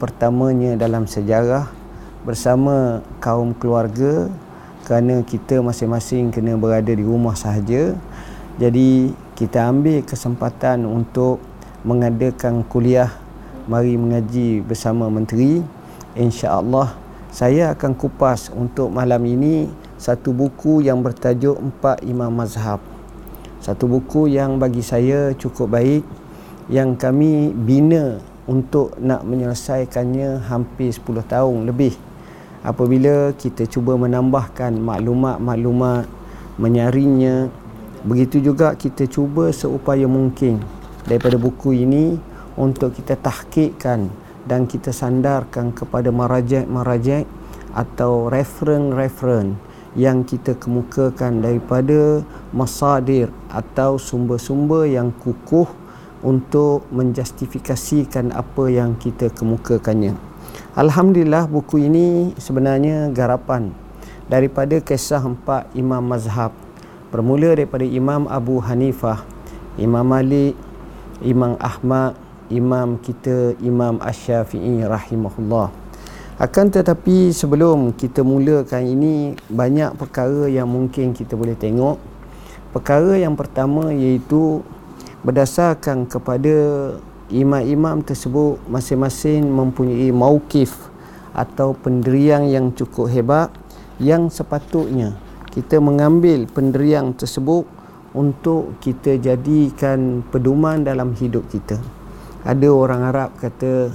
pertamanya dalam sejarah bersama kaum keluarga kerana kita masing-masing kena berada di rumah sahaja. Jadi kita ambil kesempatan untuk mengadakan kuliah mari mengaji bersama menteri. insya-Allah saya akan kupas untuk malam ini satu buku yang bertajuk Empat Imam Mazhab. Satu buku yang bagi saya cukup baik yang kami bina untuk nak menyelesaikannya hampir 10 tahun lebih. Apabila kita cuba menambahkan maklumat-maklumat menyaringnya begitu juga kita cuba seupaya mungkin daripada buku ini untuk kita tahkikkan dan kita sandarkan kepada marajak-marajak atau referen-referen yang kita kemukakan daripada masadir atau sumber-sumber yang kukuh untuk menjustifikasikan apa yang kita kemukakannya. Alhamdulillah buku ini sebenarnya garapan daripada kisah empat imam mazhab bermula daripada Imam Abu Hanifah, Imam Malik, Imam Ahmad, Imam kita Imam Asy-Syafi'i rahimahullah. Akan tetapi sebelum kita mulakan ini banyak perkara yang mungkin kita boleh tengok. Perkara yang pertama iaitu berdasarkan kepada imam-imam tersebut masing-masing mempunyai mauqif atau pendirian yang cukup hebat yang sepatutnya kita mengambil pendirian tersebut untuk kita jadikan pedoman dalam hidup kita. Ada orang Arab kata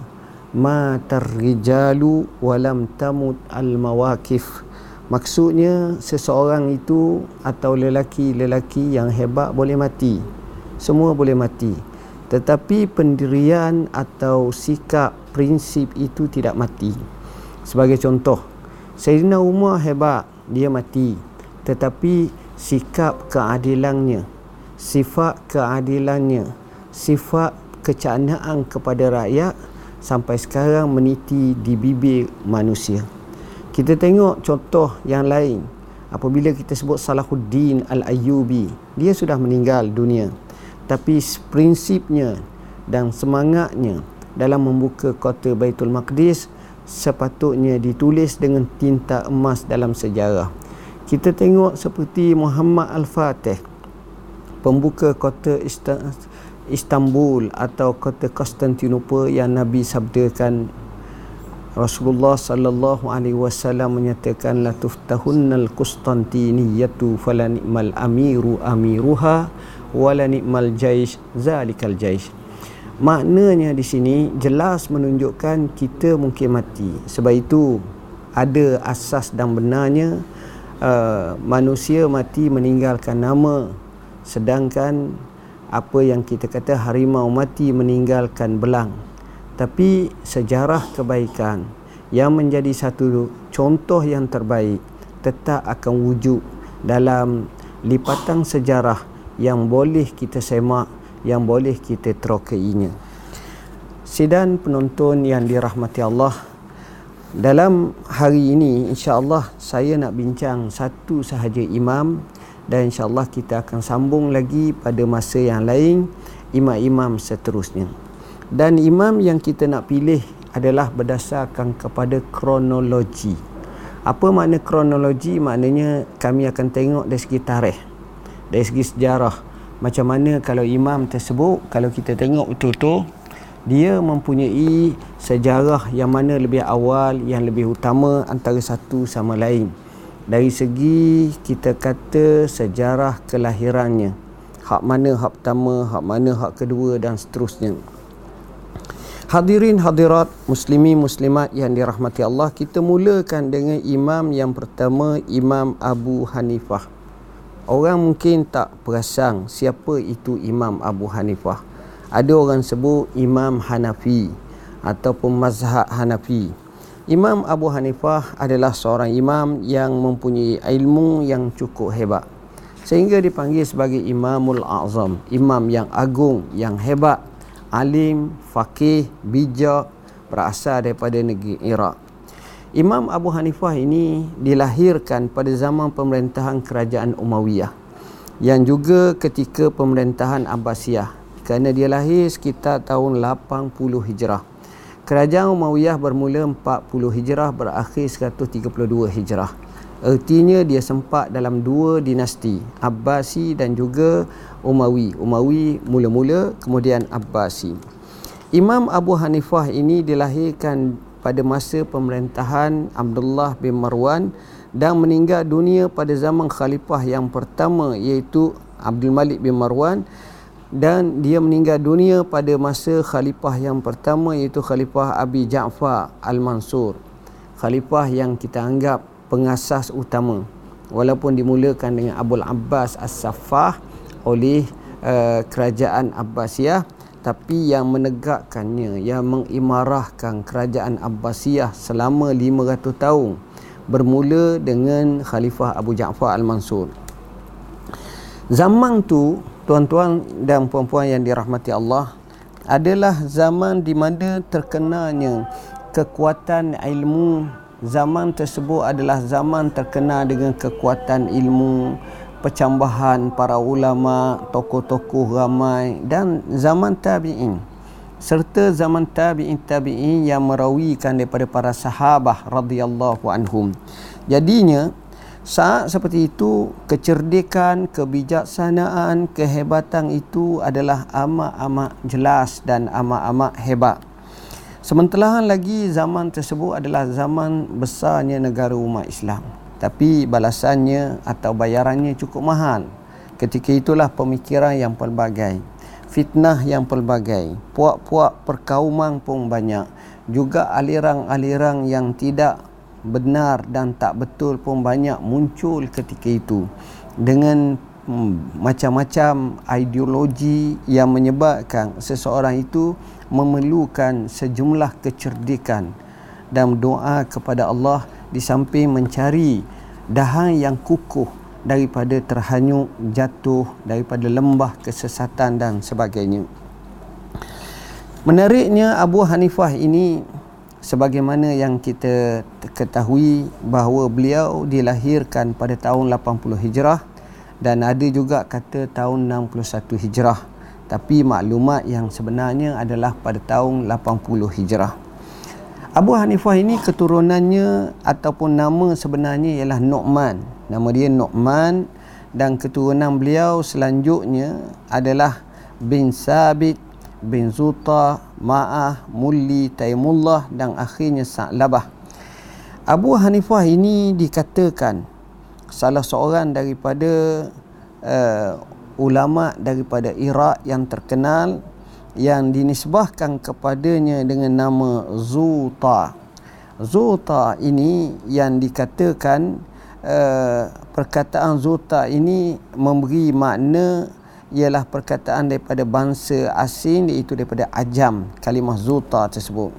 ma tarrijalu walam tamut al mawaqif. Maksudnya seseorang itu atau lelaki-lelaki yang hebat boleh mati. Semua boleh mati. Tetapi pendirian atau sikap prinsip itu tidak mati. Sebagai contoh Sayyidina Umar hebat dia mati. Tetapi sikap keadilannya sifat keadilannya sifat kecanaan kepada rakyat sampai sekarang meniti di bibir manusia. Kita tengok contoh yang lain. Apabila kita sebut Salahuddin Al-Ayyubi dia sudah meninggal dunia tapi prinsipnya dan semangatnya dalam membuka kota Baitul Maqdis sepatutnya ditulis dengan tinta emas dalam sejarah. Kita tengok seperti Muhammad Al-Fatih pembuka kota Istanbul atau kota Konstantinopel yang Nabi sabdakan Rasulullah sallallahu alaihi wasallam menyatakan la tuftahunnal Konstantiniyatu falani'mal amiru amiruha wala ni'mal jaish zalikal jaish. Maknanya di sini jelas menunjukkan kita mungkin mati. Sebab itu ada asas dan benarnya uh, manusia mati meninggalkan nama sedangkan apa yang kita kata harimau mati meninggalkan belang. Tapi sejarah kebaikan yang menjadi satu contoh yang terbaik tetap akan wujud dalam lipatan sejarah yang boleh kita semak yang boleh kita terokainya sidang penonton yang dirahmati Allah dalam hari ini insya-Allah saya nak bincang satu sahaja imam dan insya-Allah kita akan sambung lagi pada masa yang lain imam-imam seterusnya. Dan imam yang kita nak pilih adalah berdasarkan kepada kronologi. Apa makna kronologi? Maknanya kami akan tengok dari segi tarikh dari segi sejarah macam mana kalau imam tersebut kalau kita tengok betul-betul dia mempunyai sejarah yang mana lebih awal yang lebih utama antara satu sama lain. Dari segi kita kata sejarah kelahirannya hak mana hak pertama hak mana hak kedua dan seterusnya. Hadirin hadirat muslimi muslimat yang dirahmati Allah kita mulakan dengan imam yang pertama Imam Abu Hanifah Orang mungkin tak perasan siapa itu Imam Abu Hanifah. Ada orang sebut Imam Hanafi ataupun mazhab Hanafi. Imam Abu Hanifah adalah seorang imam yang mempunyai ilmu yang cukup hebat. Sehingga dipanggil sebagai Imamul Azam, imam yang agung, yang hebat, alim, faqih, bijak, berasal daripada negeri Iraq. Imam Abu Hanifah ini dilahirkan pada zaman pemerintahan kerajaan Umayyah yang juga ketika pemerintahan Abbasiyah kerana dia lahir sekitar tahun 80 Hijrah. Kerajaan Umayyah bermula 40 Hijrah berakhir 132 Hijrah. Ertinya dia sempat dalam dua dinasti, Abbasi dan juga Umawi. Umawi mula-mula kemudian Abbasi. Imam Abu Hanifah ini dilahirkan pada masa pemerintahan Abdullah bin Marwan dan meninggal dunia pada zaman khalifah yang pertama iaitu Abdul Malik bin Marwan dan dia meninggal dunia pada masa khalifah yang pertama iaitu khalifah Abi Ja'far Al-Mansur. Khalifah yang kita anggap pengasas utama. Walaupun dimulakan dengan Abdul Abbas As-Saffah oleh uh, kerajaan Abbasiyah tapi yang menegakkannya yang mengimarahkan kerajaan Abbasiyah selama 500 tahun bermula dengan khalifah Abu Ja'far Al-Mansur. Zaman tu tuan-tuan dan puan-puan yang dirahmati Allah adalah zaman di mana terkenanya kekuatan ilmu. Zaman tersebut adalah zaman terkenal dengan kekuatan ilmu percambahan para ulama tokoh-tokoh ramai dan zaman tabi'in serta zaman tabi'in tabi'in yang merawikan daripada para sahabah radhiyallahu anhum jadinya saat seperti itu, kecerdikan, kebijaksanaan, kehebatan itu adalah amat-amat jelas dan amat-amat hebat. Sementara lagi zaman tersebut adalah zaman besarnya negara umat Islam. Tapi balasannya atau bayarannya cukup mahal. Ketika itulah pemikiran yang pelbagai. Fitnah yang pelbagai. Puak-puak perkauman pun banyak. Juga aliran-aliran yang tidak benar dan tak betul pun banyak muncul ketika itu dengan hmm, macam-macam ideologi yang menyebabkan seseorang itu memerlukan sejumlah kecerdikan dan doa kepada Allah di samping mencari dahan yang kukuh daripada terhanyut jatuh daripada lembah kesesatan dan sebagainya. Menariknya Abu Hanifah ini sebagaimana yang kita ketahui bahawa beliau dilahirkan pada tahun 80 Hijrah dan ada juga kata tahun 61 Hijrah. Tapi maklumat yang sebenarnya adalah pada tahun 80 Hijrah Abu Hanifah ini keturunannya ataupun nama sebenarnya ialah Nu'man nama dia Nu'man dan keturunan beliau selanjutnya adalah bin Sabit bin Zuta, Ma'ah, Mulli, Taimullah dan akhirnya Sa'labah. Abu Hanifah ini dikatakan salah seorang daripada uh, ulama daripada Iraq yang terkenal yang dinisbahkan kepadanya dengan nama Zuta. Zuta ini yang dikatakan uh, perkataan Zuta ini memberi makna ialah perkataan daripada bangsa asing iaitu daripada ajam kalimah zuta tersebut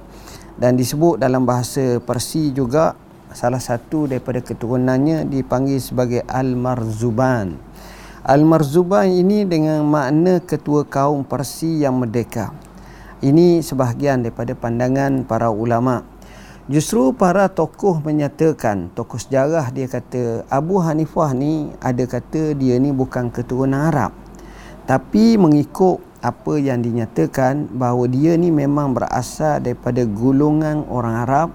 dan disebut dalam bahasa Parsi juga salah satu daripada keturunannya dipanggil sebagai Al-Marzuban Al-Marzuban ini dengan makna ketua kaum Parsi yang merdeka. Ini sebahagian daripada pandangan para ulama. Justru para tokoh menyatakan, tokoh sejarah dia kata Abu Hanifah ni ada kata dia ni bukan keturunan Arab. Tapi mengikut apa yang dinyatakan bahawa dia ni memang berasal daripada golongan orang Arab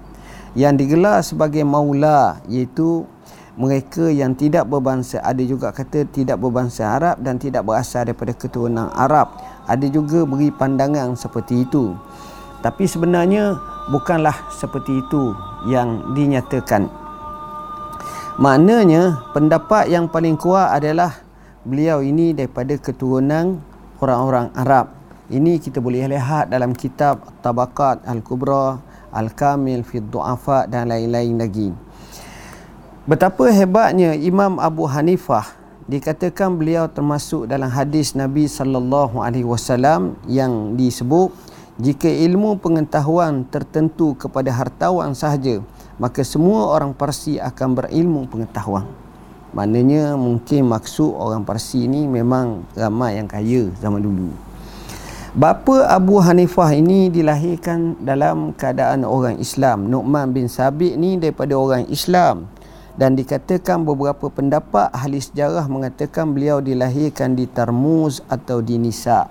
yang digelar sebagai maula iaitu mereka yang tidak berbangsa ada juga kata tidak berbangsa Arab dan tidak berasal daripada keturunan Arab ada juga beri pandangan seperti itu tapi sebenarnya bukanlah seperti itu yang dinyatakan maknanya pendapat yang paling kuat adalah beliau ini daripada keturunan orang-orang Arab. Ini kita boleh lihat dalam kitab Tabaqat Al-Kubra, Al-Kamil fi Du'afa dan lain-lain lagi. Betapa hebatnya Imam Abu Hanifah dikatakan beliau termasuk dalam hadis Nabi sallallahu alaihi wasallam yang disebut jika ilmu pengetahuan tertentu kepada hartawan sahaja maka semua orang Parsi akan berilmu pengetahuan. Maknanya mungkin maksud orang Parsi ni memang ramai yang kaya zaman dulu. Bapa Abu Hanifah ini dilahirkan dalam keadaan orang Islam. Nu'man bin Sabit ni daripada orang Islam. Dan dikatakan beberapa pendapat ahli sejarah mengatakan beliau dilahirkan di Tarmuz atau di Nisa.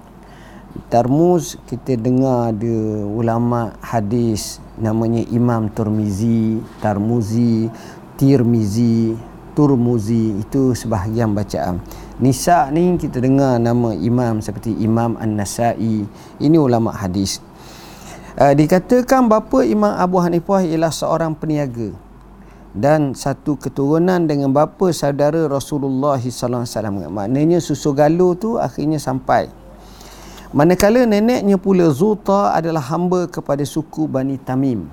Tarmuz kita dengar ada ulama hadis namanya Imam Turmizi, Tarmuzi, Tirmizi, Turmuzi itu sebahagian bacaan. Nisa ni kita dengar nama imam seperti Imam An-Nasai. Ini ulama hadis. Uh, dikatakan bapa Imam Abu Hanifah ialah seorang peniaga dan satu keturunan dengan bapa saudara Rasulullah sallallahu alaihi wasallam. Maknanya susu galuh tu akhirnya sampai Manakala neneknya pula Zuta adalah hamba kepada suku Bani Tamim.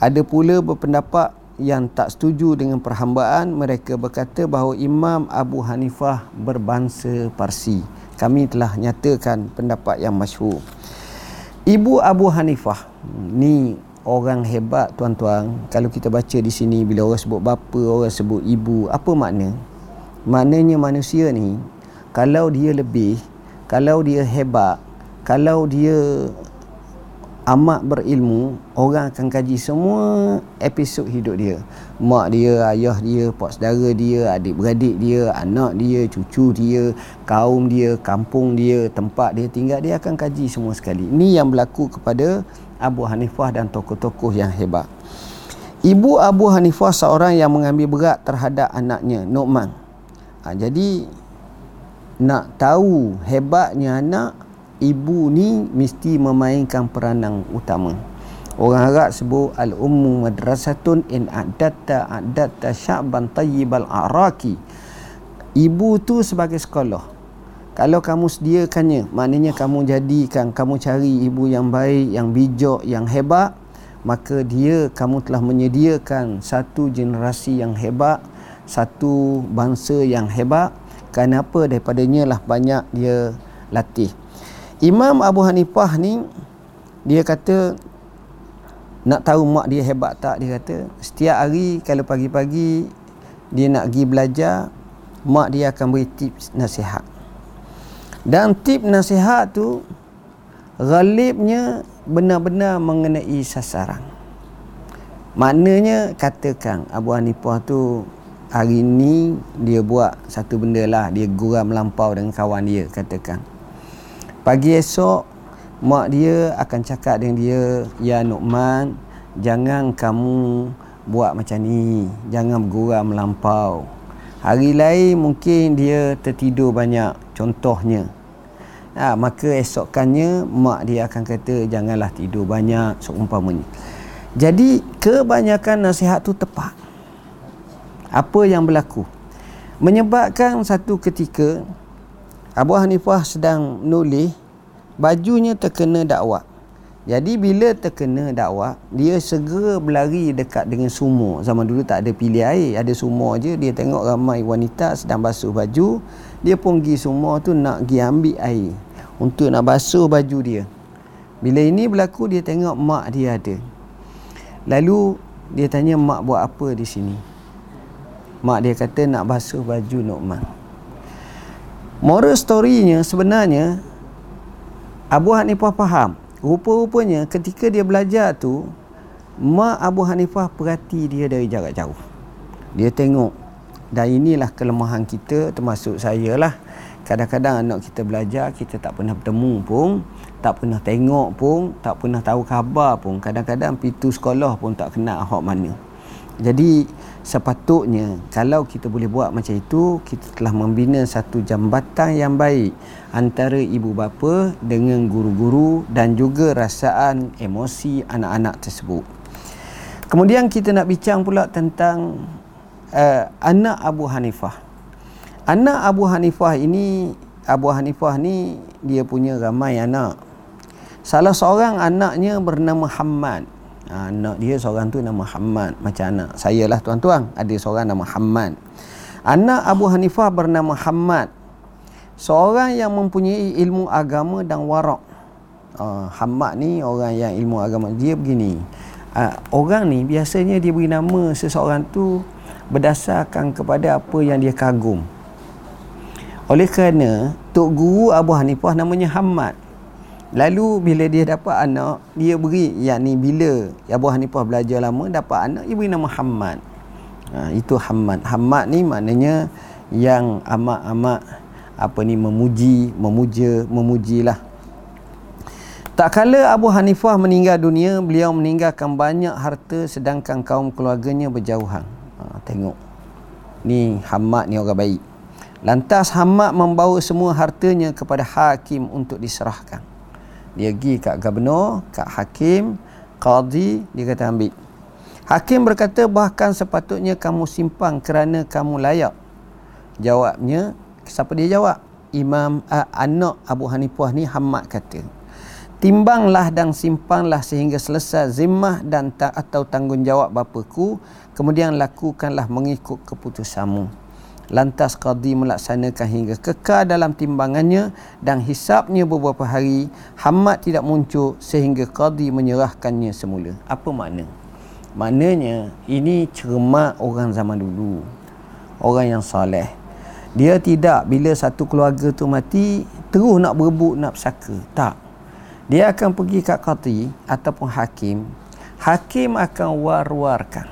Ada pula berpendapat yang tak setuju dengan perhambaan. Mereka berkata bahawa Imam Abu Hanifah berbangsa Parsi. Kami telah nyatakan pendapat yang masyhur. Ibu Abu Hanifah ni orang hebat tuan-tuan. Kalau kita baca di sini bila orang sebut bapa, orang sebut ibu, apa makna? Maknanya manusia ni kalau dia lebih kalau dia hebat kalau dia amat berilmu orang akan kaji semua episod hidup dia mak dia ayah dia pak saudara dia adik beradik dia anak dia cucu dia kaum dia kampung dia tempat dia tinggal dia akan kaji semua sekali ini yang berlaku kepada Abu Hanifah dan tokoh-tokoh yang hebat. Ibu Abu Hanifah seorang yang mengambil berat terhadap anaknya Nu'man. Ha, jadi nak tahu hebatnya anak ibu ni mesti memainkan peranan utama. Orang Arab sebut al-ummu madrasatun in adatta adatta sya'ban tayyibal araki ibu tu sebagai sekolah kalau kamu sediakannya maknanya kamu jadikan kamu cari ibu yang baik yang bijak yang hebat maka dia kamu telah menyediakan satu generasi yang hebat satu bangsa yang hebat Kenapa daripadanya lah banyak dia latih. Imam Abu Hanifah ni dia kata nak tahu mak dia hebat tak dia kata setiap hari kalau pagi-pagi dia nak pergi belajar mak dia akan beri tips nasihat. Dan tip nasihat tu ghalibnya benar-benar mengenai sasaran. Maknanya katakan Abu Hanifah tu hari ni dia buat satu benda lah. Dia guram melampau dengan kawan dia katakan. Pagi esok mak dia akan cakap dengan dia ya Nu'man jangan kamu buat macam ni. Jangan berguram melampau hari lain mungkin dia tertidur banyak contohnya ha, maka esokannya mak dia akan kata janganlah tidur banyak seumpamanya. Jadi kebanyakan nasihat tu tepat. Apa yang berlaku? Menyebabkan satu ketika Abu Hanifah sedang nulis bajunya terkena dakwah. Jadi bila terkena dakwah dia segera berlari dekat dengan sumur. Zaman dulu tak ada pilih air ada sumur je dia tengok ramai wanita sedang basuh baju dia pun pergi sumur tu nak pergi ambil air untuk nak basuh baju dia. Bila ini berlaku dia tengok mak dia ada. Lalu dia tanya mak buat apa di sini? Mak dia kata nak basuh baju Nu'man moral storynya sebenarnya Abu Hanifah faham. Rupa-rupanya ketika dia belajar tu mak Abu Hanifah perhati dia dari jarak jauh. Dia tengok dan inilah kelemahan kita termasuk saya lah kadang-kadang anak kita belajar kita tak pernah bertemu pun tak pernah tengok pun tak pernah tahu khabar pun. Kadang-kadang pintu sekolah pun tak kenal hak mana. Jadi sepatutnya kalau kita boleh buat macam itu kita telah membina satu jambatan yang baik antara ibu bapa dengan guru-guru dan juga rasaan emosi anak-anak tersebut. Kemudian kita nak bincang pula tentang uh, anak Abu Hanifah. Anak Abu Hanifah ini Abu Hanifah ni dia punya ramai anak. Salah seorang anaknya bernama Hamad anak dia seorang tu nama Hamad macam anak saya lah tuan-tuan. Ada seorang nama Hamad anak Abu Hanifah bernama Hamad seorang yang mempunyai ilmu agama dan warak. Uh, Hamad ni orang yang ilmu agama. Dia begini. Uh, orang ni biasanya dia beri nama seseorang tu berdasarkan kepada apa yang dia kagum oleh kerana Tok Guru Abu Hanifah namanya Hamad Lalu bila dia dapat anak, dia beri yakni bila Abu Hanifah belajar lama dapat anak, dia beri nama Hamad. Ha, itu Hamad. Hamad ni maknanya yang amat-amat apa ni memuji, memuja, memujilah. Tak kala Abu Hanifah meninggal dunia, beliau meninggalkan banyak harta sedangkan kaum keluarganya berjauhan. Tengok. Ni Hamad ni orang baik. Lantas Hamad membawa semua hartanya kepada hakim untuk diserahkan. Dia pergi kat gubernur, kat hakim, qadi, dia kata ambil. Hakim berkata bahkan sepatutnya kamu simpan kerana kamu layak. Jawabnya, siapa dia jawab? Imam uh, anak Abu Hanifah ni Hamad kata timbanglah dan simpanlah sehingga selesai zimmah dan ta- atau tanggungjawab bapaku. Kemudian lakukanlah mengikut keputusanmu. Lantas qadi melaksanakan hingga kekal dalam timbangannya dan hisapnya beberapa hari Hamad tidak muncul sehingga qadi menyerahkannya semula. Apa makna? Maknanya ini cermat orang zaman dulu orang yang soleh. Dia tidak bila satu keluarga tu mati terus nak berebut nak bersaka. Tak dia akan pergi kat qati ataupun hakim. Hakim akan war-warkan.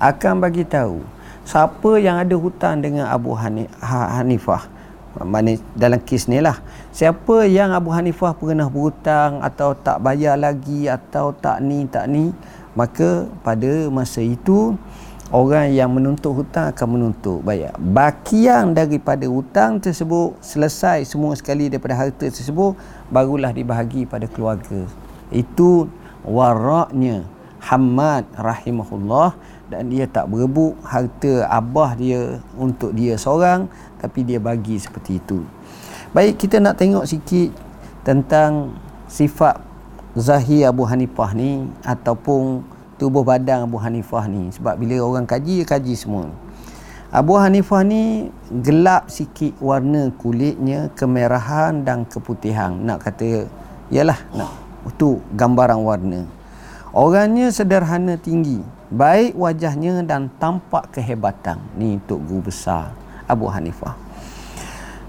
Akan bagi tahu siapa yang ada hutang dengan Abu ha-, Hanifah. Mana dalam kes ni lah. Siapa yang Abu Hanifah pernah berhutang atau tak bayar lagi atau tak ni tak ni maka pada masa itu orang yang menuntut hutang akan menuntut bayar. Bakian daripada hutang tersebut selesai semua sekali daripada harta tersebut barulah dibahagi pada keluarga. Itu waraknya Hamad rahimahullah dan dia tak berebut harta abah dia untuk dia seorang tapi dia bagi seperti itu. Baik kita nak tengok sikit tentang sifat Zahir Abu Hanifah ni ataupun tubuh badan Abu Hanifah ni. Sebab bila orang kaji dia kaji semua. Abu Hanifah ni gelap sikit warna kulitnya kemerahan dan keputihan nak kata yalah nak itu gambaran warna. Orangnya sederhana tinggi baik wajahnya dan tampak kehebatan. Ni untuk guru besar Abu Hanifah.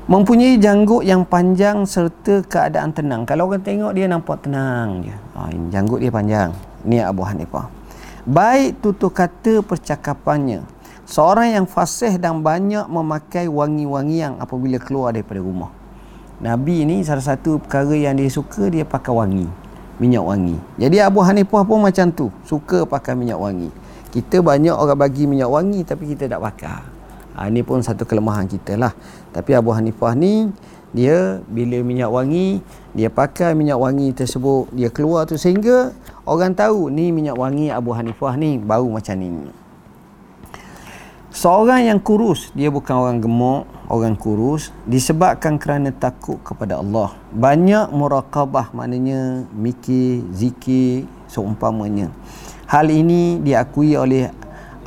Mempunyai janggut yang panjang serta keadaan tenang. Kalau orang tengok dia nampak tenang je. Ha, janggut dia panjang. Ni Abu Hanifah baik tutur kata percakapannya. Seorang yang fasih dan banyak memakai wangi-wangian apabila keluar daripada rumah. Nabi ini salah satu perkara yang dia suka dia pakai wangi. Minyak wangi. Jadi Abu Hanifah pun macam tu. Suka pakai minyak wangi. Kita banyak orang bagi minyak wangi tapi kita tak pakai. Ha, ini pun satu kelemahan kita lah. Tapi Abu Hanifah ni dia bila minyak wangi dia pakai minyak wangi tersebut dia keluar tu sehingga orang tahu ni minyak wangi Abu Hanifah ni baru macam ni. Seorang yang kurus dia bukan orang gemuk orang kurus disebabkan kerana takut kepada Allah. Banyak muraqabah maknanya mikir zikir seumpamanya. Hal ini diakui oleh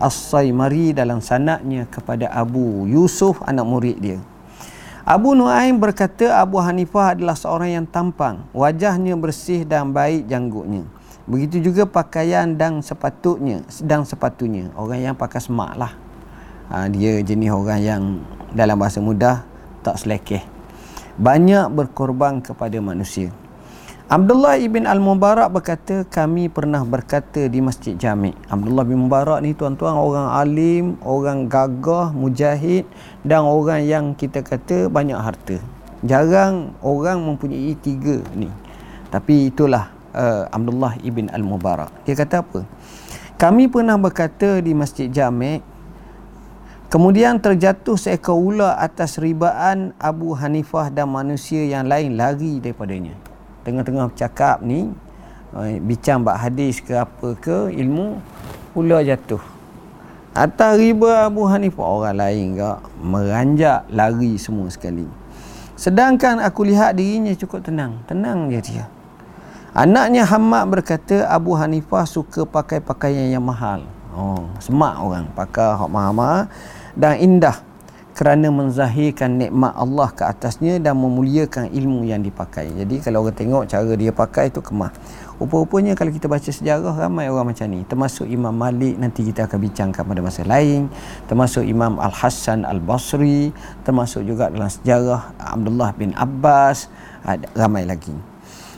As-Saimari dalam sanaknya kepada Abu Yusuf anak murid dia. Abu Nuaim berkata Abu Hanifah adalah seorang yang tampang, wajahnya bersih dan baik janggutnya. Begitu juga pakaian dan sepatutnya, sedang sepatunya. Orang yang pakai semak lah. Ha, dia jenis orang yang dalam bahasa mudah tak selekeh. Banyak berkorban kepada manusia. Abdullah ibn Al-Mubarak berkata kami pernah berkata di Masjid Jami. Abdullah bin Mubarak ni tuan-tuan orang alim, orang gagah, mujahid dan orang yang kita kata banyak harta. Jarang orang mempunyai tiga ni. Tapi itulah uh, Abdullah ibn Al-Mubarak. Dia kata apa? Kami pernah berkata di Masjid Jami Kemudian terjatuh seekor ular atas ribaan Abu Hanifah dan manusia yang lain lari daripadanya. Tengah-tengah bercakap ni uh, bincang bab hadis ke apa ke ilmu pula jatuh. Atas riba Abu Hanifah orang lain ke meranjak lari semua sekali. Sedangkan aku lihat dirinya cukup tenang. Tenang je dia anaknya Hamad berkata Abu Hanifah suka pakai pakaian yang mahal oh semak orang pakai hak mahal-mahal dan indah kerana menzahirkan nikmat Allah ke atasnya dan memuliakan ilmu yang dipakai. Jadi kalau orang tengok cara dia pakai itu kemah. Rupa-rupanya kalau kita baca sejarah ramai orang macam ni. Termasuk Imam Malik nanti kita akan bincangkan pada masa lain. Termasuk Imam Al-Hassan Al-Basri. Termasuk juga dalam sejarah Abdullah bin Abbas. Ramai lagi.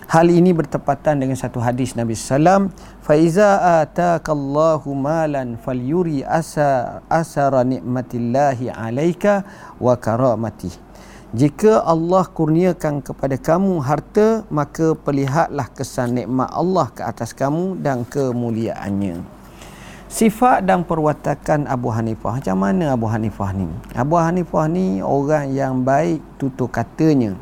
Hal ini bertepatan dengan satu hadis Nabi sallam, "Faiza ataqallahu malan falyuri asa asara nikmatillahi 'alaika wa karamati." jika Allah kurniakan kepada kamu harta maka perlihatlah kesan nikmat Allah ke atas kamu dan kemuliaannya. Sifat dan perwatakan Abu Hanifah. Macam mana Abu Hanifah ni? Abu Hanifah ni orang yang baik tutur katanya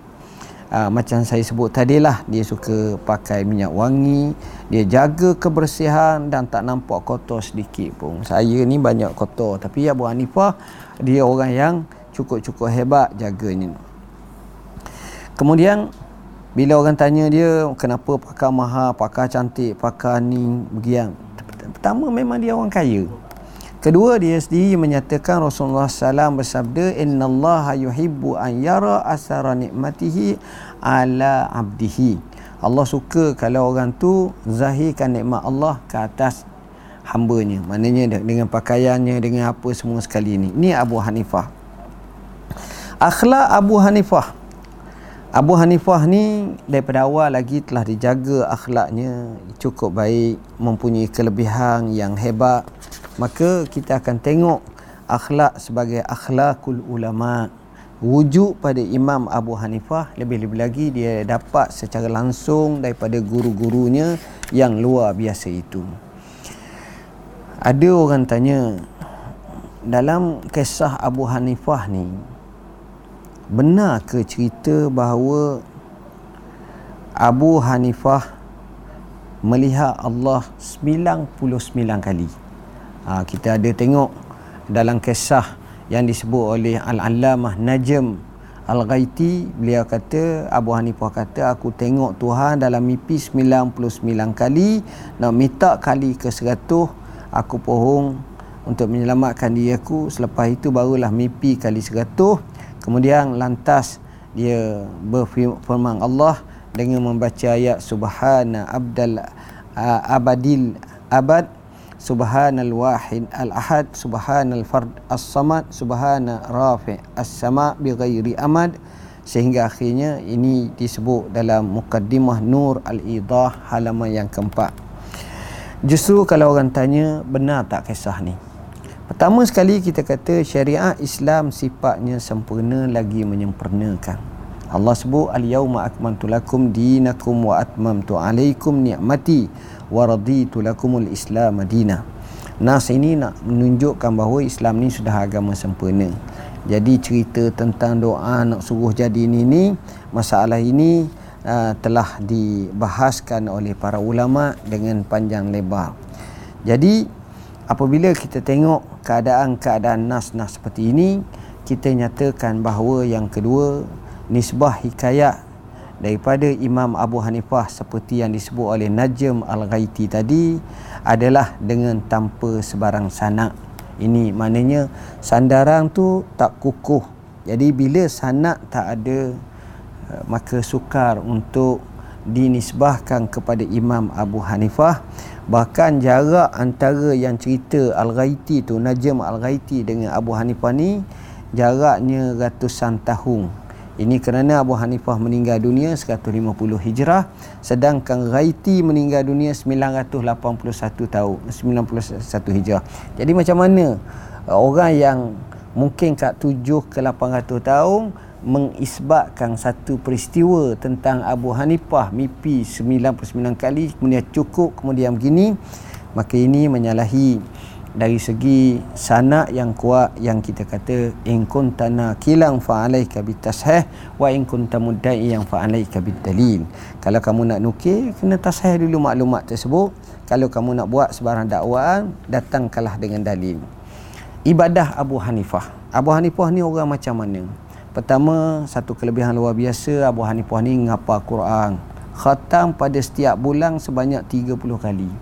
Ah, macam saya sebut tadi lah dia suka pakai minyak wangi dia jaga kebersihan dan tak nampak kotor sedikit pun. Saya ni banyak kotor tapi Abu Hanifah dia orang yang cukup-cukup hebat jaganya. Kemudian bila orang tanya dia kenapa pakar mahal pakar cantik pakar ni? Begian pertama memang dia orang kaya kedua dia sendiri menyatakan Rasulullah SAW bersabda innallaha yuhibbu an yara asara nikmatihi ala abdihi. Allah suka kalau orang tu zahirkan nikmat Allah ke atas hambanya. Maknanya dengan pakaiannya dengan apa semua sekali ni. Ni Abu Hanifah. Akhlak Abu Hanifah. Abu Hanifah ni daripada awal lagi telah dijaga akhlaknya. Cukup baik mempunyai kelebihan yang hebat maka kita akan tengok akhlak sebagai akhlakul ulama. Wujud pada Imam Abu Hanifah lebih-lebih lagi dia dapat secara langsung daripada guru-gurunya yang luar biasa itu. Ada orang tanya dalam kisah Abu Hanifah ni benar ke cerita bahawa Abu Hanifah melihat Allah 99 kali ha, kita ada tengok dalam kisah yang disebut oleh Al-Allamah Najm Al-Ghaiti beliau kata Abu Hanifah kata aku tengok Tuhan dalam mimpi 99 kali nak minta kali ke 100 aku pohong untuk menyelamatkan diri aku. Selepas itu barulah mimpi kali 100 kemudian lantas dia berfirman Allah dengan membaca ayat subhana abdal abadil abad subhanal wahid al ahad subhanal fard as samad subhana rafi as sama bi ghairi amad. Sehingga akhirnya ini disebut dalam mukaddimah nur al idah halaman yang keempat. Justru kalau orang tanya benar tak kisah ni? Pertama sekali kita kata syariat Islam sifatnya sempurna lagi menyempurnakan. Allah sebut al-yauma akmaltu lakum dinakum wa atmamtu alaikum ni'mati wa raditu lakumul Islam madinah. Nas ini nak menunjukkan bahawa Islam ni sudah agama sempurna. Jadi cerita tentang doa nak suruh jadi ini ni masalah ini uh, telah dibahaskan oleh para ulama dengan panjang lebar. Jadi apabila kita tengok keadaan-keadaan nas-nas seperti ini kita nyatakan bahawa yang kedua nisbah hikayat daripada Imam Abu Hanifah seperti yang disebut oleh Najm Al-Ghaiti tadi adalah dengan tanpa sebarang sanak. Ini maknanya sandaran tu tak kukuh. Jadi bila sanak tak ada eh, maka sukar untuk dinisbahkan kepada Imam Abu Hanifah. Bahkan jarak antara yang cerita Al-Ghaiti tu Najm Al-Ghaiti dengan Abu Hanifah ni jaraknya ratusan tahun ini kerana Abu Hanifah meninggal dunia 150 Hijrah sedangkan Ghaiti meninggal dunia 981 tahun 91 Hijrah. Jadi macam mana orang yang mungkin kat 7 ke 800 tahun mengisbatkan satu peristiwa tentang Abu Hanifah mimpi 99 kali kemudian cukup kemudian begini maka ini menyalahi dari segi sanak yang kuat yang kita kata in kuntana kilang fa alaika bitashih wa in kunta mudda'i yang fa alaika dalil kalau kamu nak nukil kena tashih dulu maklumat tersebut. Kalau kamu nak buat sebarang dakwaan datangkanlah dengan dalil. Ibadah Abu Hanifah. Abu Hanifah ni orang macam mana? Pertama, satu kelebihan luar biasa Abu Hanifah ni ngapa Quran. Khatam pada setiap bulan sebanyak 30 kali.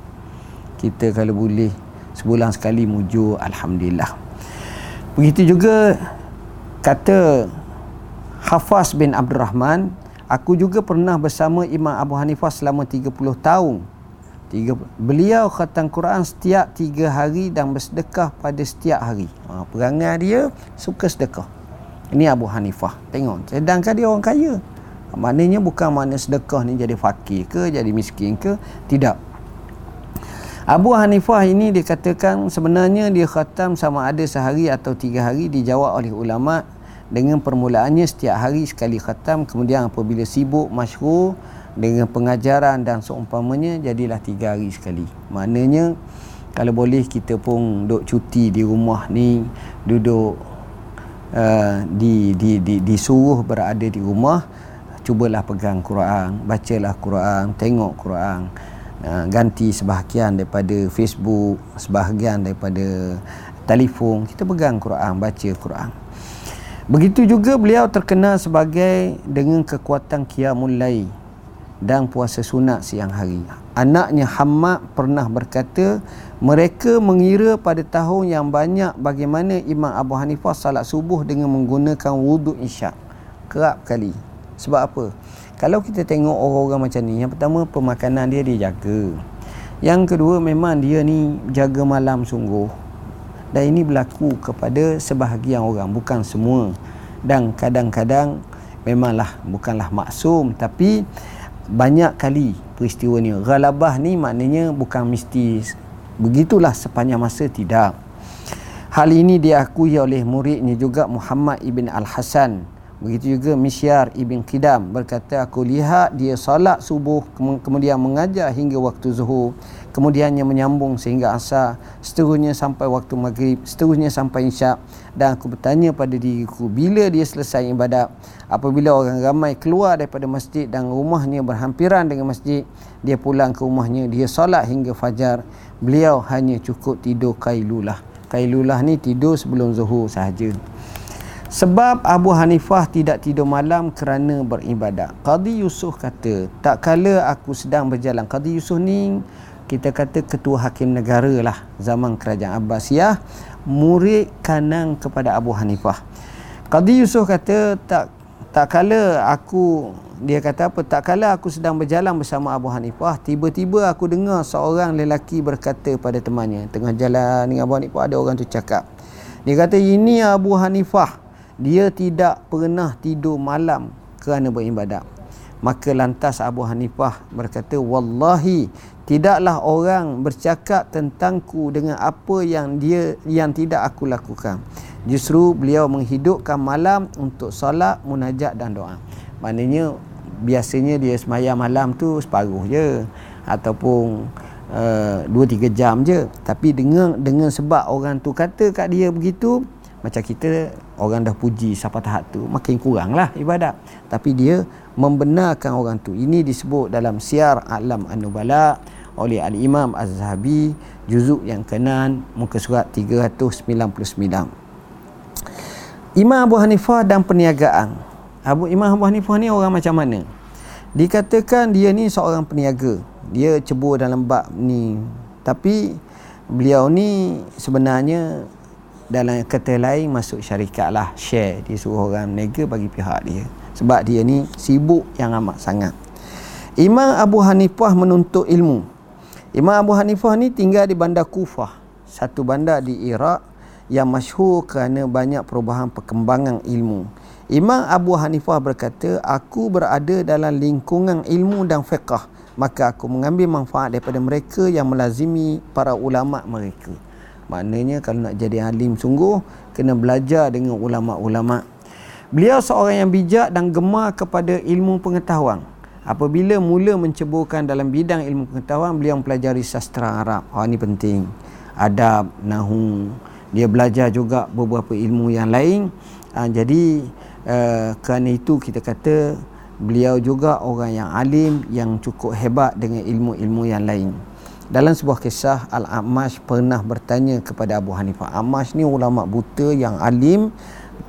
Kita kalau boleh sebulan sekali mujur alhamdulillah. Begitu juga kata Hafaz bin Abdul Rahman, aku juga pernah bersama Imam Abu Hanifah selama 30 tahun. Tiga, beliau khatam Quran setiap tiga hari dan bersedekah pada setiap hari. Ha, perangai dia suka sedekah. Ini Abu Hanifah. Tengok. Sedangkan dia orang kaya. Maknanya bukan makna sedekah ni jadi fakir ke, jadi miskin ke. Tidak. Abu Hanifah ini dikatakan sebenarnya dia khatam sama ada sehari atau tiga hari dijawab oleh ulama dengan permulaannya setiap hari sekali khatam. Kemudian apabila sibuk masyhur dengan pengajaran dan seumpamanya jadilah tiga hari sekali. Maknanya kalau boleh kita pun duduk cuti di rumah ni duduk uh, di, di, di, disuruh berada di rumah cubalah pegang Quran bacalah Quran tengok Quran uh, ganti sebahagian daripada Facebook sebahagian daripada telefon kita pegang Quran baca Quran begitu juga beliau terkenal sebagai dengan kekuatan qiyamul lail dan puasa sunat siang hari. Anaknya Hammad pernah berkata, mereka mengira pada tahun yang banyak bagaimana Imam Abu Hanifah salat subuh dengan menggunakan wuduk isyak. Kerap kali. Sebab apa? Kalau kita tengok orang-orang macam ni, yang pertama pemakanan dia dia jaga. Yang kedua memang dia ni jaga malam sungguh. Dan ini berlaku kepada sebahagian orang, bukan semua. Dan kadang-kadang memanglah bukanlah maksum tapi banyak kali peristiwa ni ghalabah ni maknanya bukan mesti begitulah sepanjang masa tidak hal ini diakui oleh muridnya juga Muhammad ibn Al-Hasan begitu juga Misyar ibn Qidam berkata aku lihat dia salat subuh kemudian mengajar hingga waktu zuhur. Kemudiannya menyambung sehingga asar. Seterusnya sampai waktu maghrib. Seterusnya sampai isyak. Dan aku bertanya pada diriku bila dia selesai ibadat? Apabila orang ramai keluar daripada masjid dan rumahnya berhampiran dengan masjid dia pulang ke rumahnya dia solat hingga fajar. Beliau hanya cukup tidur kailulah. Kailulah ni tidur sebelum zuhur sahaja sebab Abu Hanifah tidak tidur malam kerana beribadat. Qadi Yusuf kata, tak kala aku sedang berjalan. Qadi Yusuf ni kita kata ketua hakim negara lah zaman kerajaan Abbasiyah murid kanang kepada Abu Hanifah Qadi Yusuf kata tak tak kala aku dia kata apa tak kala aku sedang berjalan bersama Abu Hanifah tiba-tiba aku dengar seorang lelaki berkata pada temannya tengah jalan dengan Abu Hanifah ada orang tu cakap dia kata ini Abu Hanifah dia tidak pernah tidur malam kerana beribadat. Maka lantas Abu Hanifah berkata wallahi tidaklah orang bercakap tentangku dengan apa yang dia yang tidak aku lakukan. Justru beliau menghidupkan malam untuk solat munajat dan doa. Maknanya biasanya dia semayang malam tu separuh je ataupun uh, 2 3 jam je. Tapi dengan dengan sebab orang tu kata kat dia begitu macam kita orang dah puji siapa tahap tu makin kuranglah ibadat. Tapi dia membenarkan orang tu. Ini disebut dalam siar alam an-nubala oleh Al-Imam Az-Zahabi juzuk yang kenan muka surat 399 Imam Abu Hanifah dan perniagaan. Abu Imam Abu Hanifah ni orang macam mana? Dikatakan dia ni seorang peniaga. Dia cebur dalam bab ni. Tapi beliau ni sebenarnya dalam kata lain masuk syarikat lah. Share dia suruh orang meniaga bagi pihak dia. Sebab dia ni sibuk yang amat sangat. Imam Abu Hanifah menuntut ilmu. Imam Abu Hanifah ni tinggal di bandar Kufah, satu bandar di Iraq yang masyhur kerana banyak perubahan perkembangan ilmu. Imam Abu Hanifah berkata, aku berada dalam lingkungan ilmu dan fiqah, maka aku mengambil manfaat daripada mereka yang melazimi para ulama mereka. Maknanya kalau nak jadi alim sungguh, kena belajar dengan ulama-ulama. Beliau seorang yang bijak dan gemar kepada ilmu pengetahuan. Apabila mula menceburkan dalam bidang ilmu pengetahuan, beliau mempelajari sastra Arab. Oh, ini penting. Adab, nahu. Dia belajar juga beberapa ilmu yang lain. Uh, jadi, uh, kerana itu kita kata beliau juga orang yang alim, yang cukup hebat dengan ilmu-ilmu yang lain. Dalam sebuah kisah, Al-Amash pernah bertanya kepada Abu Hanifah. Amash ni ulama buta yang alim,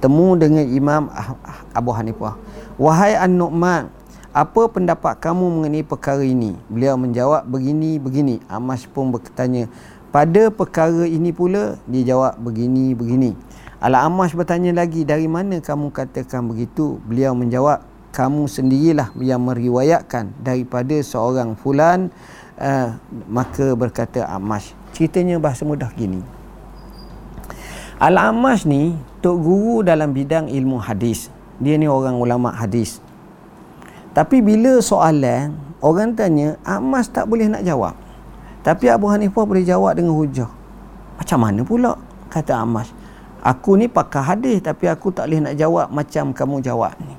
temu dengan Imam ah, Abu Hanifah. Wahai An-Nu'man, apa pendapat kamu mengenai perkara ini? Beliau menjawab begini, begini. Amash pun bertanya, pada perkara ini pula, dia jawab begini, begini. Ala Amash bertanya lagi, dari mana kamu katakan begitu? Beliau menjawab, kamu sendirilah yang meriwayatkan daripada seorang fulan, uh, maka berkata Amash. Ceritanya bahasa mudah gini. Al-Amash ni, Tok Guru dalam bidang ilmu hadis. Dia ni orang ulama hadis. Tapi bila soalan orang tanya Amas tak boleh nak jawab. Tapi Abu Hanifah boleh jawab dengan hujah. Macam mana pula kata Amas? aku ni pakar hadis tapi aku tak boleh nak jawab macam kamu jawab ni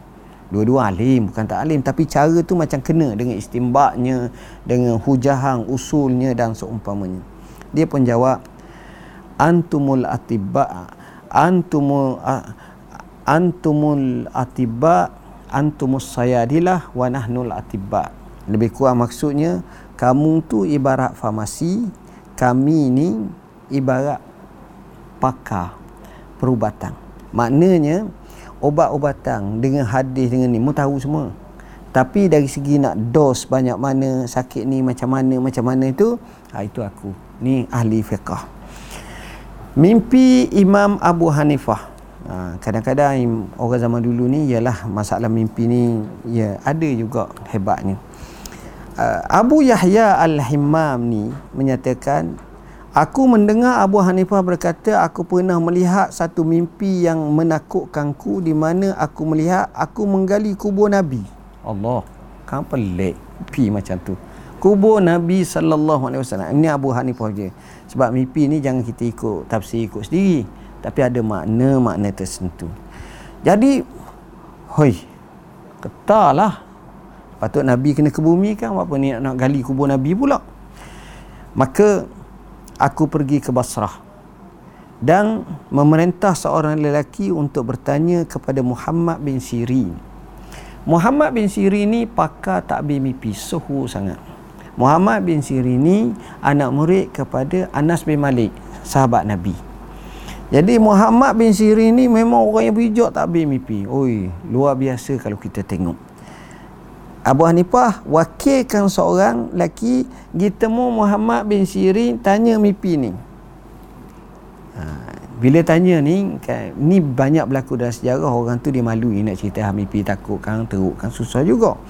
dua-dua alim bukan tak alim tapi cara tu macam kena dengan istimbaknya dengan hujahang usulnya dan seumpamanya. Dia pun jawab antumul atibba antumul antumul atibba antumus sayadilah wa nahnul atibba. Lebih kurang maksudnya kamu tu ibarat farmasi kami ni ibarat pakar perubatan. Maknanya obat-obatan dengan hadis dengan ni mu tahu semua. Tapi dari segi nak dos banyak mana sakit ni macam mana macam mana itu ha, itu aku. Ni ahli fiqah. Mimpi Imam Abu Hanifah. Ha, kadang-kadang orang zaman dulu ni ialah masalah mimpi ni ya ada juga hebatnya. Uh, Abu Yahya Al-Himmam ni menyatakan Aku mendengar Abu Hanifah berkata aku pernah melihat satu mimpi yang menakutkanku di mana aku melihat aku menggali kubur Nabi. Allah, kan pelik mimpi macam tu. Kubur Nabi sallallahu alaihi wasallam. Ini Abu Hanifah je. Sebab mimpi ni jangan kita ikut tafsir ikut sendiri, tapi ada makna-makna tersentuh. Jadi, hoi. Ketarlah. Patut Nabi kena ke bumi kan apa ni nak gali kubur Nabi pula. Maka aku pergi ke Basrah dan memerintah seorang lelaki untuk bertanya kepada Muhammad bin Sirin. Muhammad bin Sirin ni pakar takbir mimpi suhu sangat. Muhammad bin Sirin ni anak murid kepada Anas bin Malik, sahabat Nabi. Jadi Muhammad bin Sirin ni memang orang yang bijak takbir mimpi. Oi, luar biasa kalau kita tengok. Abu Hanifah wakilkan seorang lelaki pergi Muhammad bin Sirin tanya mimpi ni. Ha, bila tanya ni, kan, ni banyak berlaku dalam sejarah orang tu dia malu nak cerita mimpi takut kan, teruk kan, susah juga.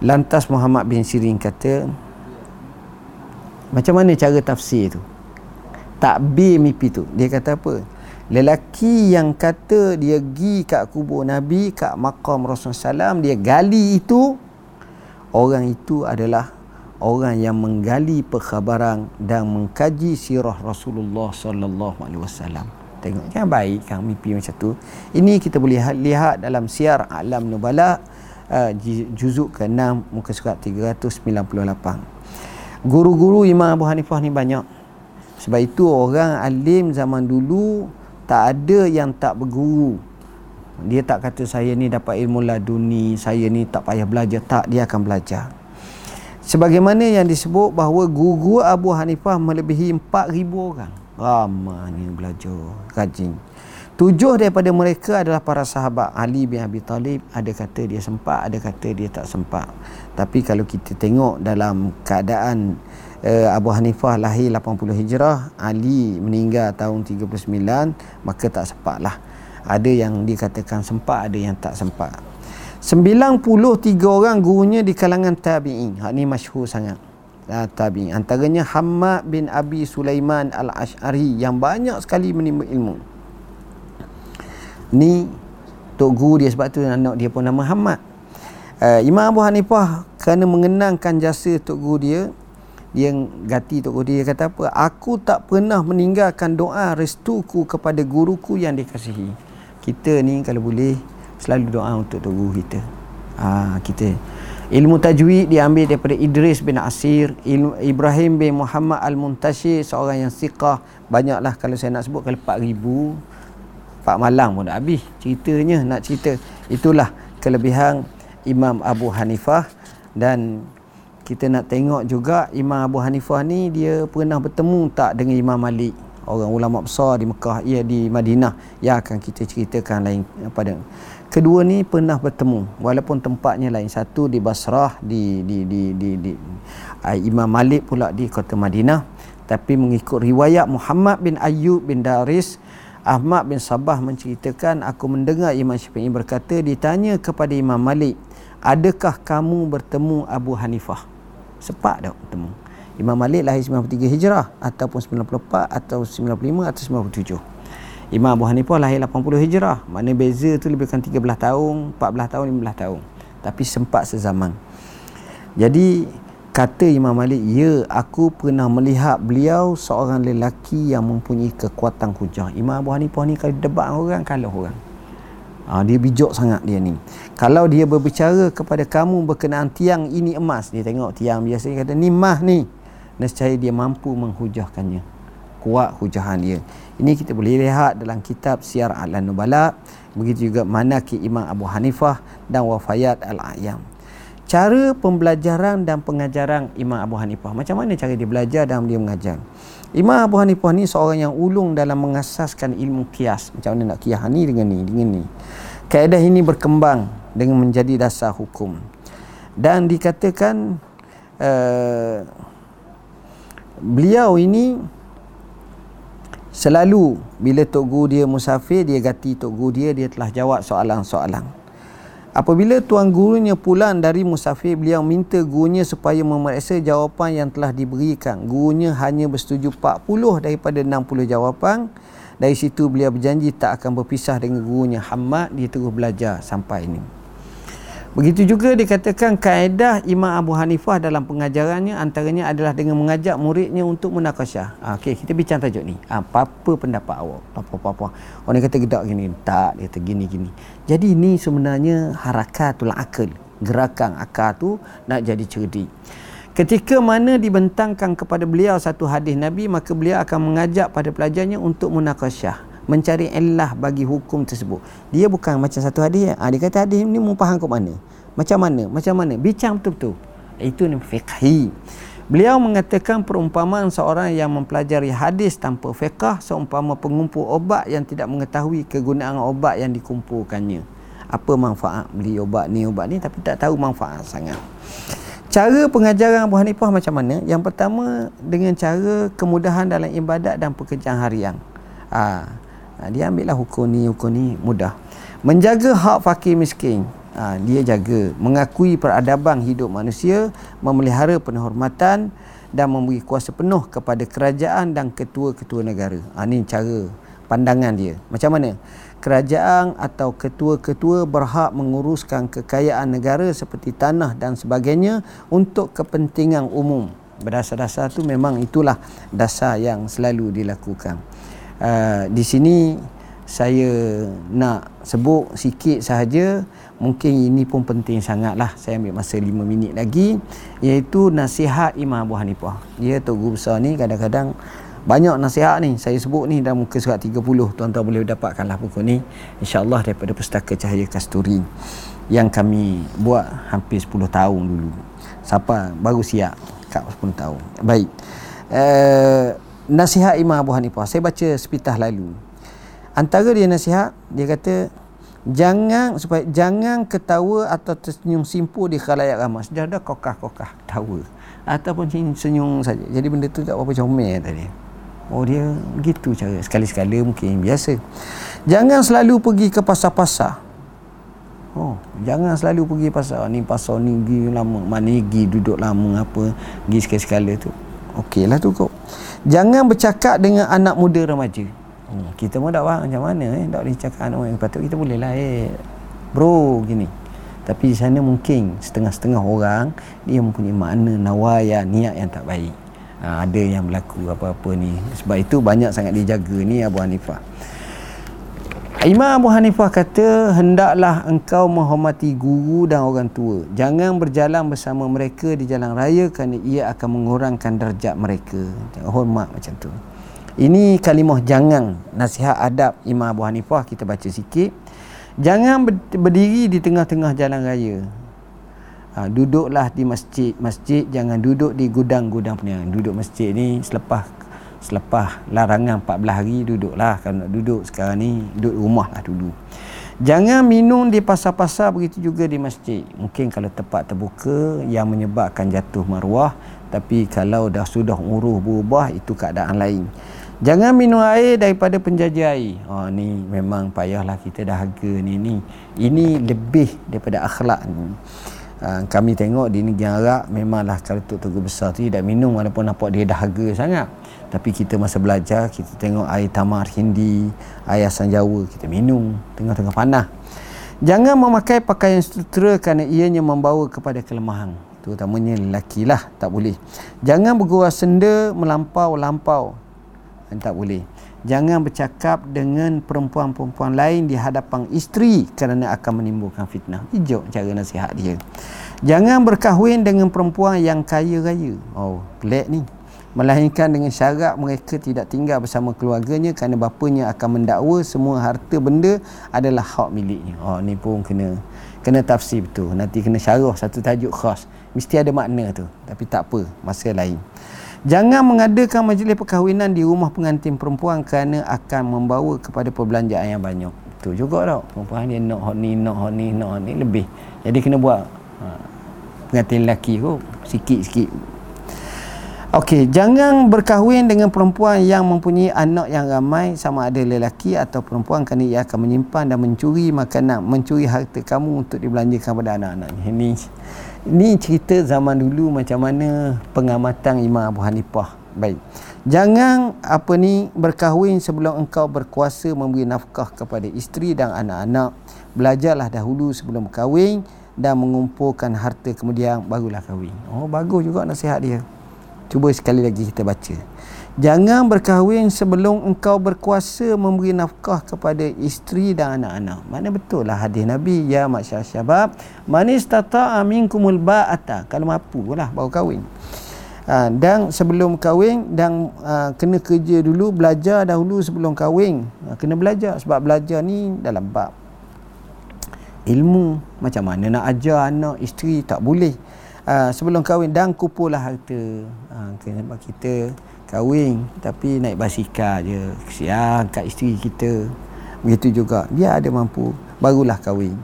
Lantas Muhammad bin Sirin kata, macam mana cara tafsir tu? Takbir mimpi tu. Dia kata apa? Lelaki yang kata dia pergi kat kubur Nabi kat makam Rasulullah SAW dia gali itu orang itu adalah orang yang menggali perkhabaran dan mengkaji sirah Rasulullah sallallahu alaihi wasallam. Tengok kan baik kan mimpi macam tu. Ini kita boleh ha-, lihat dalam Siar Alam Nubala uh, juzuk ke-6 muka surat 398. Guru-guru Imam Abu Hanifah ni banyak. Sebab itu orang alim zaman dulu tak ada yang tak berguru. Dia tak kata saya ni dapat ilmu laduni saya ni tak payah belajar. Tak dia akan belajar. Sebagaimana yang disebut bahawa guru Abu Hanifah melebihi 4000 orang. Ramai belajar rajin tujuh daripada mereka adalah para sahabat Ali bin Abi Talib ada kata dia sempat ada kata dia tak sempat tapi kalau kita tengok dalam keadaan uh, Abu Hanifah lahir 80 Hijrah, Ali meninggal tahun 39, maka tak sempat lah. Ada yang dikatakan sempat, ada yang tak sempat. 93 orang gurunya di kalangan tabi'in. Hak ni masyhur sangat. Uh, tabi'in. Antaranya Hamad bin Abi Sulaiman Al-Ash'ari yang banyak sekali menimba ilmu. Ni Tok Guru dia sebab tu anak dia pun nama Hamad. Uh, Imam Abu Hanifah kerana mengenangkan jasa Tok Guru dia, dia gati tok guru dia kata apa? Aku tak pernah meninggalkan doa restuku kepada guruku yang dikasihi. Kita ni kalau boleh selalu doa untuk tok guru kita. Ha, kita. Ilmu tajwid diambil daripada Idris bin Asir ilmu Ibrahim bin Muhammad Al-Muntashir seorang yang siqah. Banyaklah kalau saya nak sebut kalau 4000 Pak Malang pun dah habis. Ceritanya nak cerita itulah kelebihan Imam Abu Hanifah. Dan kita nak tengok juga Imam Abu Hanifah ni dia pernah bertemu tak dengan Imam Malik? Orang ulama besar di Mekah ia di Madinah yang akan kita ceritakan lain pada kedua ni pernah bertemu. Walaupun tempatnya lain satu di Basrah di di di di, di, di uh, Imam Malik pula di kota Madinah. Tapi mengikut riwayat Muhammad bin Ayyub bin Daris Ahmad bin Sabah menceritakan aku mendengar Imam Syafi'i berkata ditanya kepada Imam Malik adakah kamu bertemu Abu Hanifah Sepak dah bertemu. Imam Malik lahir 93 Hijrah ataupun 94 atau 95 atau 97. Imam Abu Hanifah lahir 80 Hijrah. Mana beza tu lebih kurang 13 tahun, 14 tahun, 15 tahun. Tapi sempat sezaman. Jadi kata Imam Malik ya aku pernah melihat beliau seorang lelaki yang mempunyai kekuatan hujah. Imam Abu Hanifah ni kalau debat orang kalah orang. Ha, dia bijak sangat dia ni. Kalau dia berbicara kepada kamu berkenaan tiang ini emas. Dia tengok tiang biasa dia kata ni mah ni. Nescaya dia mampu menghujahkannya. Kuat hujahan dia. Ini kita boleh lihat dalam kitab Syiar Al-Nubala. Begitu juga manaki Imam Abu Hanifah dan Wafayat Al-Ayam cara pembelajaran dan pengajaran Imam Abu Hanifah. Macam mana cara dia belajar dan dia mengajar? Imam Abu Hanifah ni seorang yang ulung dalam mengasaskan ilmu kias. Macam mana nak kias? Ni dengan ni dengan ni. Kaedah ini berkembang dengan menjadi dasar hukum. Dan dikatakan uh, beliau ini selalu bila tok guru dia musafir dia ganti tok guru dia dia telah jawab soalan-soalan Apabila tuan gurunya pulang dari musafir, beliau minta gurunya supaya memeriksa jawapan yang telah diberikan. Gurunya hanya bersetuju 40 daripada 60 jawapan. Dari situ beliau berjanji tak akan berpisah dengan gurunya Hamad. Dia terus belajar sampai ini. Begitu juga dikatakan kaedah Imam Abu Hanifah dalam pengajarannya antaranya adalah dengan mengajak muridnya untuk munakasyah. Ha, Okey, kita bincang tajuk ni. Ha, apa pendapat awak? Apa-apa. Orang kata gedak gini. Tak, dia kata gini-gini. Jadi ini sebenarnya harakatul akal. Gerakan akal tu nak jadi cerdik. Ketika mana dibentangkan kepada beliau satu hadis Nabi, maka beliau akan mengajak pada pelajarnya untuk munakasyah mencari illah bagi hukum tersebut. Dia bukan macam satu hadis. Ha, dia kata hadis ni mau faham ke mana? Macam mana? Macam mana? Bincang betul-betul. Itu ni fiqhi. Beliau mengatakan perumpamaan seorang yang mempelajari hadis tanpa fiqah seumpama pengumpul obat yang tidak mengetahui kegunaan obat yang dikumpulkannya. Apa manfaat beli obat ni, obat ni tapi tak tahu manfaat sangat. Cara pengajaran Abu Hanifah macam mana? Yang pertama dengan cara kemudahan dalam ibadat dan pekerjaan harian. Ah, ha, dia ambil lah hukum ni hukum ni mudah. Menjaga hak fakir miskin. Ha, dia jaga mengakui peradaban hidup manusia memelihara penghormatan dan memberi kuasa penuh kepada kerajaan dan ketua-ketua negara. Ha, ni cara pandangan dia. Macam mana? Kerajaan atau ketua-ketua berhak menguruskan kekayaan negara seperti tanah dan sebagainya untuk kepentingan umum. Berdasar-dasar tu memang itulah dasar yang selalu dilakukan uh, di sini saya nak sebut sikit sahaja. Mungkin ini pun penting sangatlah. Saya ambil masa 5 minit lagi. Iaitu nasihat Imam Abu Hanifah. Dia Tok Guru Besar ni kadang-kadang banyak nasihat ni. Saya sebut ni dalam muka surat 30 tuan-tuan boleh dapatkanlah buku ni. insyaAllah daripada Pustaka Cahaya Kasturi yang kami buat hampir 10 tahun dulu. Siapa? Baru siap. Kat 10 tahun. Baik. Uh, nasihat Imam Abu Hanifah. Saya baca sepitah lalu. Antara dia nasihat dia kata jangan supaya jangan ketawa atau tersenyum simpul di khalayak ramai. Sejadah kokah-kokah tawa ataupun senyum saja. Jadi benda tu tak apa comel tadi. Oh dia begitu cara. Sekali-sekala mungkin biasa. Jangan selalu pergi ke pasar-pasar. Oh, jangan selalu pergi pasar. Ni pasar ni pergi lama. Mana pergi duduk lama apa. Pergi sekali-sekala tu. Okeylah tu kau Jangan bercakap dengan anak muda remaja. Hmm, kita pun tak faham macam mana eh. Tak boleh cakap anak muda. Patut kita boleh lah eh. Bro, gini. Tapi di sana mungkin setengah-setengah orang dia mempunyai makna nawaya niat yang tak baik. Ha, ada yang berlaku apa-apa ni. Sebab itu banyak sangat dijaga ni Abu Hanifah. Imam Abu Hanifah kata hendaklah engkau menghormati guru dan orang tua. Jangan berjalan bersama mereka di jalan raya kerana ia akan mengurangkan darjat mereka. Hormat macam tu. Ini kalimah jangan nasihat adab Imam Abu Hanifah kita baca sikit. Jangan berdiri di tengah-tengah jalan raya. Ha, duduklah di masjid. Masjid jangan duduk di gudang-gudang perniagaan. Duduk masjid ni selepas selepas larangan 14 hari duduklah. Kalau nak duduk sekarang ni duduk rumah lah dulu. Jangan minum di pasar-pasar begitu juga di masjid. Mungkin kalau tempat terbuka yang menyebabkan jatuh maruah tapi kalau dah sudah uruh berubah itu keadaan lain. Jangan minum air daripada penjajah air. Oh, ni memang payahlah kita dah harga ni ni. Ini lebih daripada akhlak ni. Uh, kami tengok di negeri Arab memanglah kalau tok-tok besar tu tidak minum walaupun nampak dia dahaga sangat tapi kita masa belajar kita tengok air tamar hindi air asam jawa kita minum tengah-tengah panah. Jangan memakai pakaian sutera kerana ianya membawa kepada kelemahan. Terutamanya lelaki lah tak boleh. Jangan bergurau senda melampau-lampau. Tak boleh. Jangan bercakap dengan perempuan-perempuan lain di hadapan isteri kerana akan menimbulkan fitnah. Hijau cara nasihat dia. Jangan berkahwin dengan perempuan yang kaya raya. Oh pelik ni melahirkan dengan syarat mereka tidak tinggal bersama keluarganya kerana bapanya akan mendakwa semua harta benda adalah hak miliknya. Oh ni pun kena kena tafsir betul. Nanti kena syarah satu tajuk khas. Mesti ada makna tu tapi tak apa masa lain. Jangan mengadakan majlis perkahwinan di rumah pengantin perempuan kerana akan membawa kepada perbelanjaan yang banyak. Tu juga tau perempuan dia nak hot ni nak hot ni nak hot ni lebih. Jadi kena buat. Ha, pengantin lelaki tu sikit-sikit Okey, jangan berkahwin dengan perempuan yang mempunyai anak yang ramai sama ada lelaki atau perempuan kerana ia akan menyimpan dan mencuri makanan, mencuri harta kamu untuk dibelanjakan pada anak-anaknya. Ini ini cerita zaman dulu macam mana pengamatan Imam Abu Hanifah. Baik. Jangan apa ni berkahwin sebelum engkau berkuasa memberi nafkah kepada isteri dan anak-anak. Belajarlah dahulu sebelum berkahwin dan mengumpulkan harta kemudian barulah kahwin. Oh bagus juga nasihat dia. Cuba sekali lagi kita baca. Jangan berkahwin sebelum engkau berkuasa memberi nafkah kepada isteri dan anak-anak. Mana betul lah hadis Nabi. Ya masyarakat syabab. Manis tata aminkumul ba'ata. Kalau mampu lah baru kahwin. Ha, dan sebelum kahwin dan ha, kena kerja dulu belajar dahulu sebelum kahwin ha, kena belajar sebab belajar ni dalam bab ilmu macam mana nak ajar anak isteri tak boleh uh, sebelum kahwin dan kumpullah harta. Sebab kita kahwin tapi naik basikal je. Kesian kat isteri kita. Begitu juga. Dia ada mampu barulah kahwin.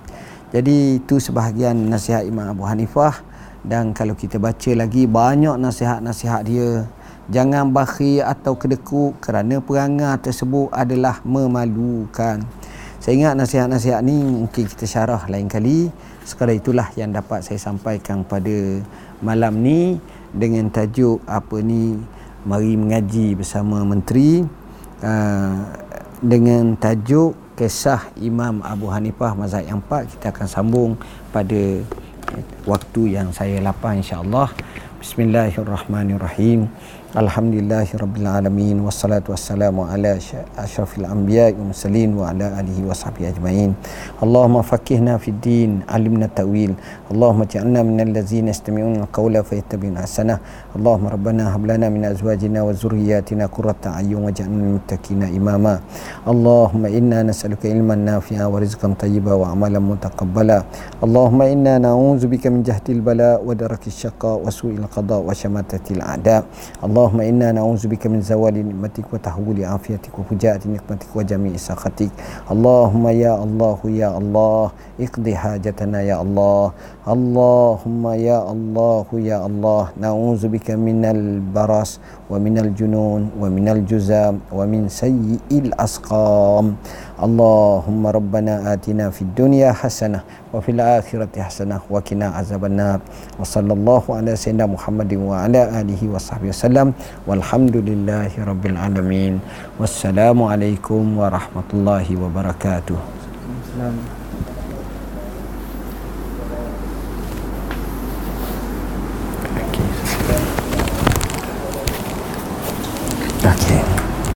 Jadi itu sebahagian nasihat Imam Abu Hanifah. Dan kalau kita baca lagi banyak nasihat-nasihat dia. Jangan bakhil atau kedekut kerana perangai tersebut adalah memalukan. Saya ingat nasihat-nasihat ni mungkin kita syarah lain kali sekadar itulah yang dapat saya sampaikan pada malam ni dengan tajuk apa ni mari mengaji bersama menteri uh, dengan tajuk kisah Imam Abu Hanifah mazhab yang empat. Kita akan sambung pada waktu yang saya lapang insya-Allah bismillahirrahmanirrahim Alhamdulillahirabbil alamin wassalatu wassalamu ala asyrafil anbiya'i wal mursalin wa ala alihi washabihi ajmain. Allahumma faqihna fid din, alimna ta'wil. Allahumma ij'alna minal ladzina yastami'una al-qawla fayattabi'una ahsana. Allahumma rabbana hab lana min azwajina wa dhurriyyatina qurrata a'yun waj'alna lil muttaqina imama. Allahumma inna nas'aluka ilman nafi'a wa rizqan tayyiba wa amalan mutaqabbala. Allahumma inna na'udzubika min jahdil bala wa darakis syaqa wa su'il qada wa syamatatil a'da. Allah اللهم إنا نعوذ بك من زوال نعمتك وتحول عافيتك وفجاءة نقمتك وجميع سخطك اللهم يا الله يا الله اقضي حاجتنا يا الله اللهم يا الله يا الله نعوذ بك من البرص ومن الجنون ومن الجزام ومن سيء الأسقام اللهم ربنا آتنا في الدنيا حسنة وفي الآخرة حسنة وكنا عذاب النار وصلى الله على سيدنا محمد وعلى آله وصحبه وسلم والحمد لله رب العالمين والسلام عليكم ورحمة الله وبركاته السلام.